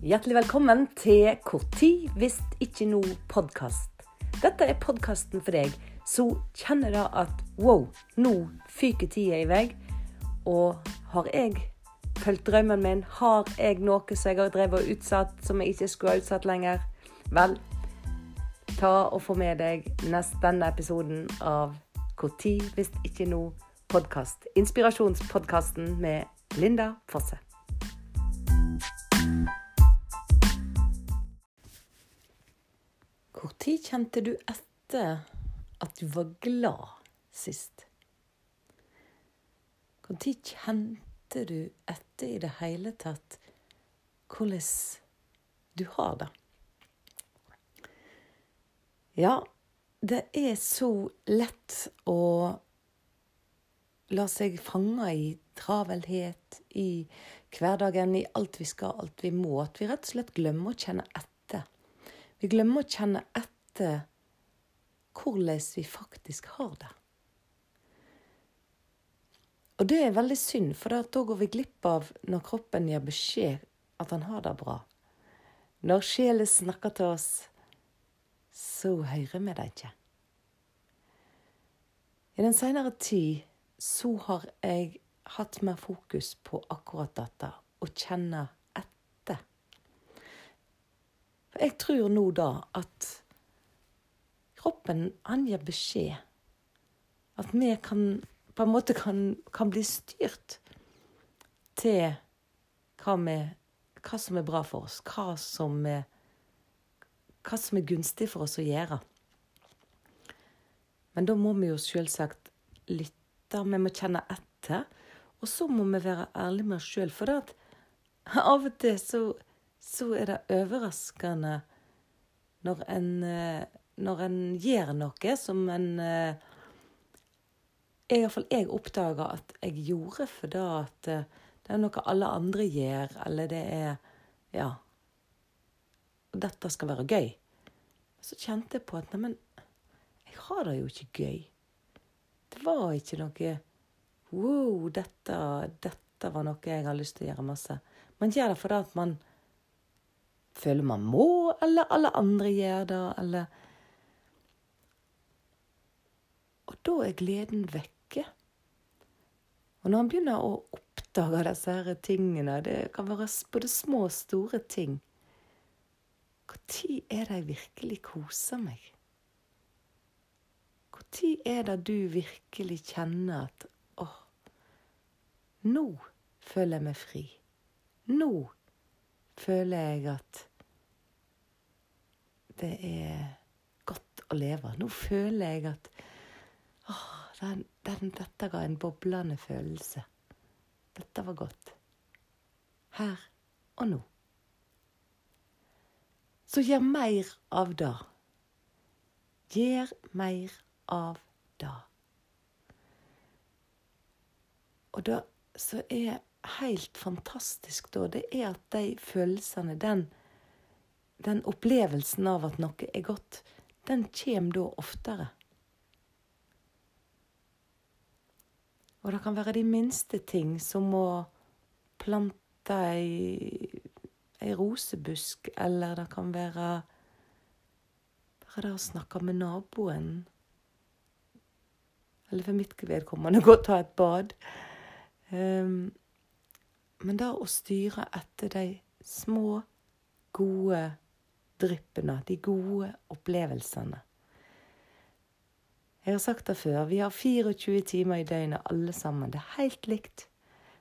Hjertelig velkommen til tid hvis ikke nå podkast. Dette er podkasten for deg som kjenner da at wow, nå fyker tida i vei. Og har jeg fulgt drømmen min? Har jeg noe som jeg har drevet og utsatt, som jeg ikke skulle ha utsatt lenger? Vel, ta og få med deg nest denne episoden av tid hvis ikke nå podkast. Inspirasjonspodkasten med Linda Fosse. Når kjente du etter at du var glad sist? Når kjente du etter i det hele tatt hvordan du har det? Ja, det er så lett å la seg fange i travelhet, i hverdagen, i alt vi skal, alt vi må, at vi rett og slett glemmer å kjenne etter vi glemmer å kjenne etter hvordan vi faktisk har det. Og det er veldig synd, for da går vi glipp av når kroppen gir beskjed at han har det bra. Når sjelen snakker til oss, så hører vi det ikke. I den seinere tid så har jeg hatt mer fokus på akkurat dette, å kjenne for jeg tror nå da at kroppen angir beskjed. At vi kan på en måte kan, kan bli styrt til hva, vi, hva, som er bra for oss. Hva som er, hva som er gunstig for oss å gjøre. Men da må vi jo selvsagt lytte. Vi må kjenne etter. Og så må vi være ærlige med oss sjøl. For at av og til så så er det overraskende når en, eh, når en gjør noe som en eh, Iallfall jeg oppdager at jeg gjorde for da at eh, det er noe alle andre gjør, eller det er Ja. Dette skal være gøy. Så kjente jeg på at neimen, jeg har det jo ikke gøy. Det var ikke noe Wow, dette, dette var noe jeg har lyst til å gjøre masse. Man gjør det fordi at man føler man må, eller alle andre gjør det, eller Og da er gleden vekke. Og når han begynner å oppdage disse her tingene, det kan være både små og store ting Når er det jeg virkelig koser meg? Når er det du virkelig kjenner at åh, nå føler jeg meg fri. Nå føler jeg at det er godt å leve. Nå føler jeg at åh, den, den, dette ga en boblende følelse. Dette var godt. Her og nå. Så gjør mer av det. Gjør mer av det. Og det som er helt fantastisk da, det er at de følelsene, den den opplevelsen av at noe er godt, den kommer da oftere. Og det kan være de minste ting, som å plante ei, ei rosebusk, eller det kan være bare det å snakke med naboen. Eller for mitt vedkommende gå og ta et bad. Um, men det å styre etter de små, gode dryppene, de gode opplevelsene. Jeg har sagt det før, vi har 24 timer i døgnet alle sammen. Det er helt likt.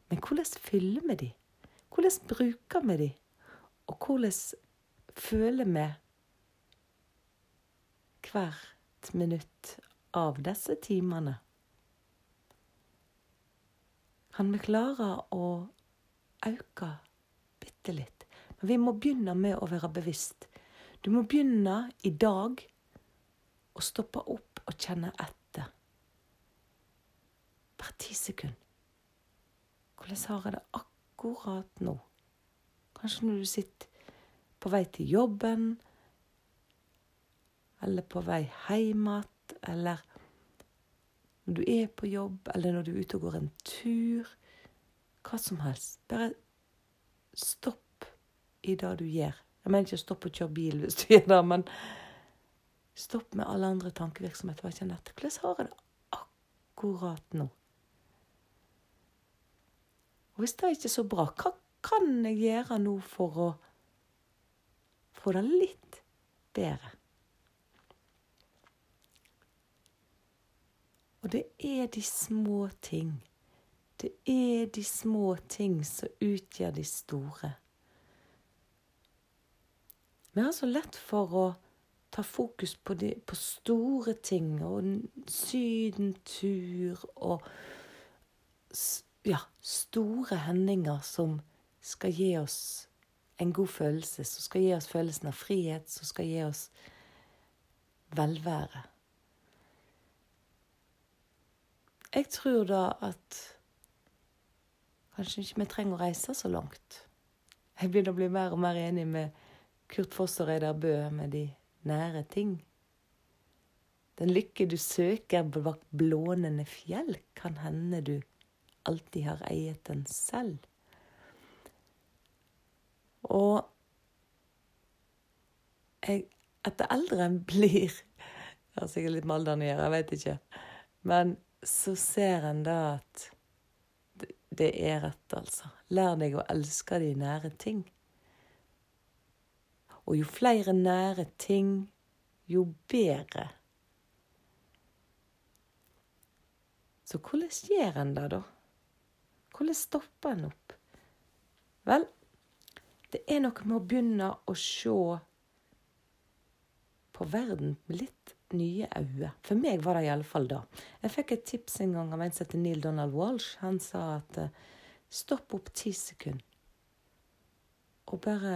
Men hvordan fyller vi de? Hvordan bruker vi de? Og hvordan føler vi hvert minutt av disse timene? Kan vi klare å øke bitte litt? Men vi må begynne med å være bevisst. Du må begynne i dag å stoppe opp og kjenne etter. Hvert ti sekund. Hvordan har jeg det akkurat nå? Kanskje når du sitter på vei til jobben, eller på vei hjem igjen, eller når du er på jobb, eller når du er ute og går en tur. Hva som helst. Bare stopp i det du gjør. Jeg mener ikke stopp og å kjøre bil hvis du gjør det, men stopp med alle andre tankevirksomheter. Hva kjenner etter. Hvordan har jeg det akkurat nå? Og hvis det er ikke er så bra, hva kan jeg gjøre nå for å få det litt bedre? Og det er de små ting. Det er de små ting som utgjør de store. Vi har så lett for å ta fokus på, de, på store ting og sydentur og ja, store hendinger som skal gi oss en god følelse, som skal gi oss følelsen av frihet, som skal gi oss velvære. Jeg tror da at kanskje ikke vi trenger å reise så langt. Jeg begynner å bli mer og mer enig med Kurt Foss og Reidar Bø med de nære ting. Den lykke du søker bak blånende fjell, kan hende du alltid har eiet den selv. Og jeg, etter eldre en blir Det har sikkert litt med alderen å gjøre, jeg vet ikke. Men så ser en da at det er rett, altså. Lær deg å elske de nære ting. Og jo flere nære ting, jo bedre. Så hvordan gjør en det, da? Hvordan stopper en opp? Vel, det er noe med å begynne å se på verden med litt nye øyne. For meg var det iallfall da. Jeg fikk et tips en gang av en som heter Neil Donald Walsh. Han sa at uh, stopp opp ti sekunder. Og bare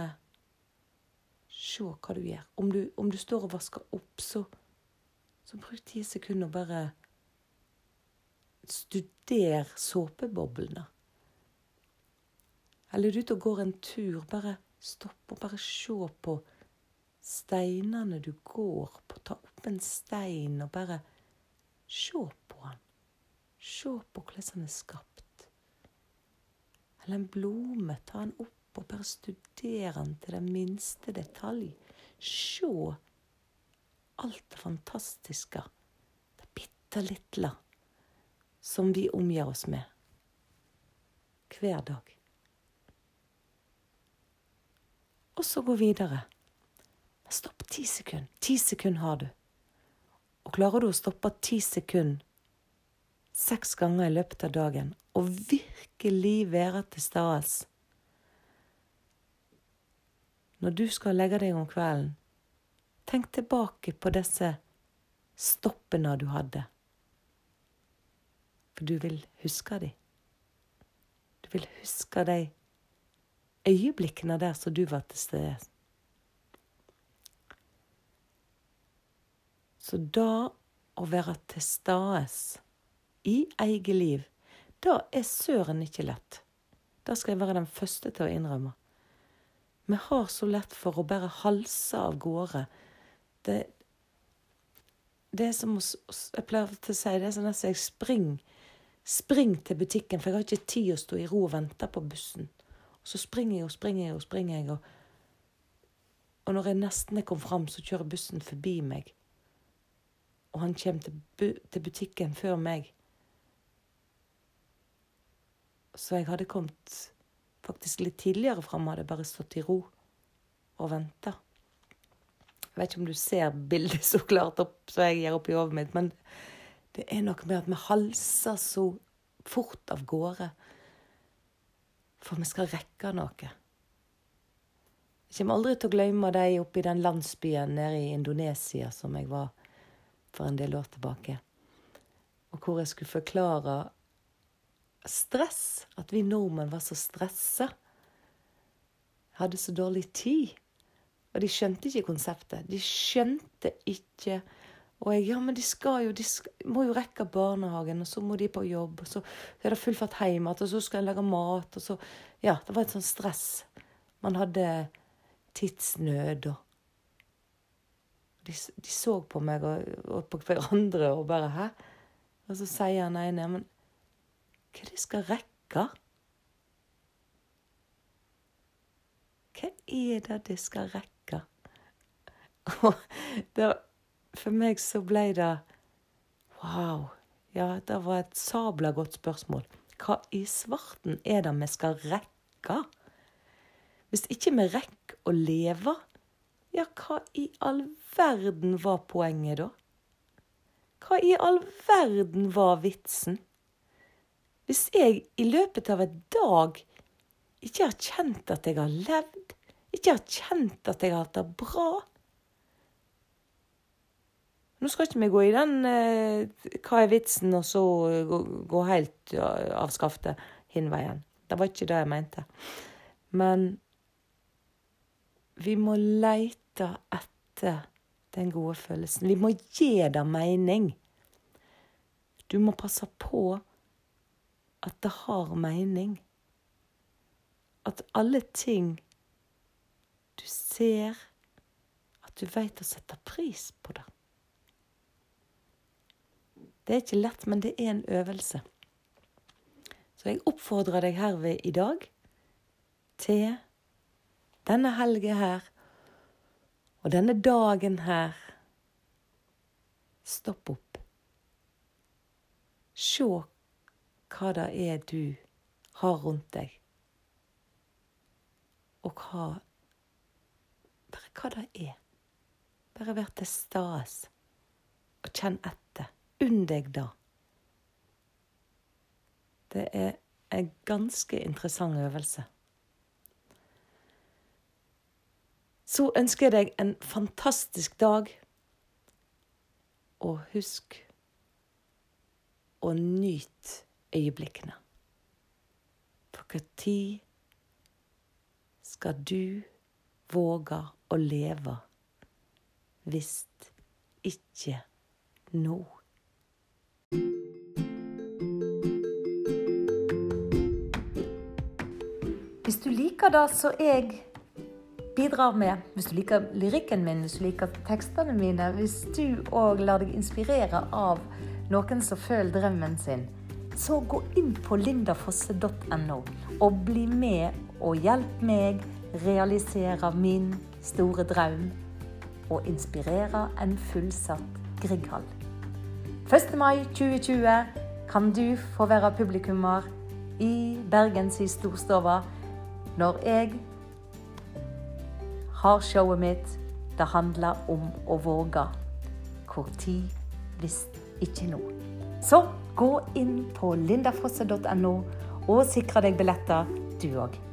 se hva du gjør. Om du, om du står og vasker opp, så, så bruk ti sekunder og bare studer såpeboblene. Eller du er ute og går en tur. Bare stopp og bare se på steinene du går på. Ta opp en stein og bare se på han. Se på hvordan han er skapt. Eller en blome. Ta den opp og bare studere den til den minste detalj. Se alt det fantastiske, det bitte lille, som vi omgir oss med hver dag. Og så gå videre. Men stopp ti sekunder. Ti sekunder har du. Og klarer du å stoppe ti sekunder seks ganger i løpet av dagen og virkelig være til stede når du skal legge deg om kvelden, tenk tilbake på disse stoppene du hadde. For du vil huske dem. Du vil huske de øyeblikkene der som du var til stede. Så da å være til stede i eget liv, da er søren ikke lett. Det skal jeg være den første til å innrømme. Vi har så lett for å bare halse av gårde. Det, det er som å Jeg pleier til å si det er sånn at jeg springer spring til butikken, for jeg har ikke tid å stå i ro og vente på bussen. Og så springer jeg og springer jeg og springer jeg, og, og når jeg nesten er kommet fram, så kjører bussen forbi meg og han kommer til, bu til butikken før meg. Så jeg hadde kommet faktisk litt tidligere fram, hadde bare stått i ro og venta. Jeg vet ikke om du ser bildet så klart opp som jeg gjør oppi hodet mitt, men det er noe med at vi halser så fort av gårde. For vi skal rekke noe. Jeg kommer aldri til å glemme de oppe i den landsbyen nede i Indonesia som jeg var for en del år tilbake. Og hvor jeg skulle forklare stress. At vi nordmenn var så stressa. Hadde så dårlig tid. Og de skjønte ikke konseptet. De skjønte ikke Og jeg ja, men de skal jo De skal, må jo rekke barnehagen, og så må de på jobb, og så er det full fart hjem igjen, og så skal jeg lage mat, og så Ja, det var et sånt stress. Man hadde tidsnød og de, de, så på meg og, og, på hverandre og bare 'hæ?' Og så sier han ene 'men hva det skal rekke?' Hva er det de skal rekke? Det, for meg så ble det Wow. Ja, det var et sabla godt spørsmål. Hva i svarten er det vi skal rekke? Hvis ikke vi rekker å leve, ja, hva i all verden var poenget da? Hva i all verden var vitsen? Hvis jeg i løpet av en dag ikke har kjent at jeg har levd, ikke har kjent at jeg har hatt det bra Nå skal ikke vi gå i den eh, hva er vitsen, og så gå, gå helt av skaftet hin veien. Det var ikke det jeg mente. Men vi må leite etter den gode følelsen. Vi må gi det mening. Du må passe på at det har mening. At alle ting du ser, at du veit å sette pris på det. Det er ikke lett, men det er en øvelse. Så jeg oppfordrer deg herved i dag til denne helga her og denne dagen her Stopp opp. Se hva det er du har rundt deg. Og hva Bare hva det er. Bare vær til stede og kjenn etter. Unn deg da. Det er en ganske interessant øvelse. Så ønsker jeg deg en fantastisk dag, og husk å nyte øyeblikkene. For når skal du våge å leve hvis ikke nå? Hvis du liker det som jeg bidrar med, hvis du liker lyrikken min, hvis du liker tekstene mine, hvis du òg lar deg inspirere av noen som føler drømmen sin, så gå inn på lindafosse.no og bli med og hjelp meg realisere min store drøm og inspirere en fullsatt Grieghall. 1. mai 2020 kan du få være publikummer i Bergens storstova når jeg har showet mitt. Det handler om å våge. Hvor tid hvis ikke nå. Så gå inn på lindafrosse.no og sikre deg billetter, du òg.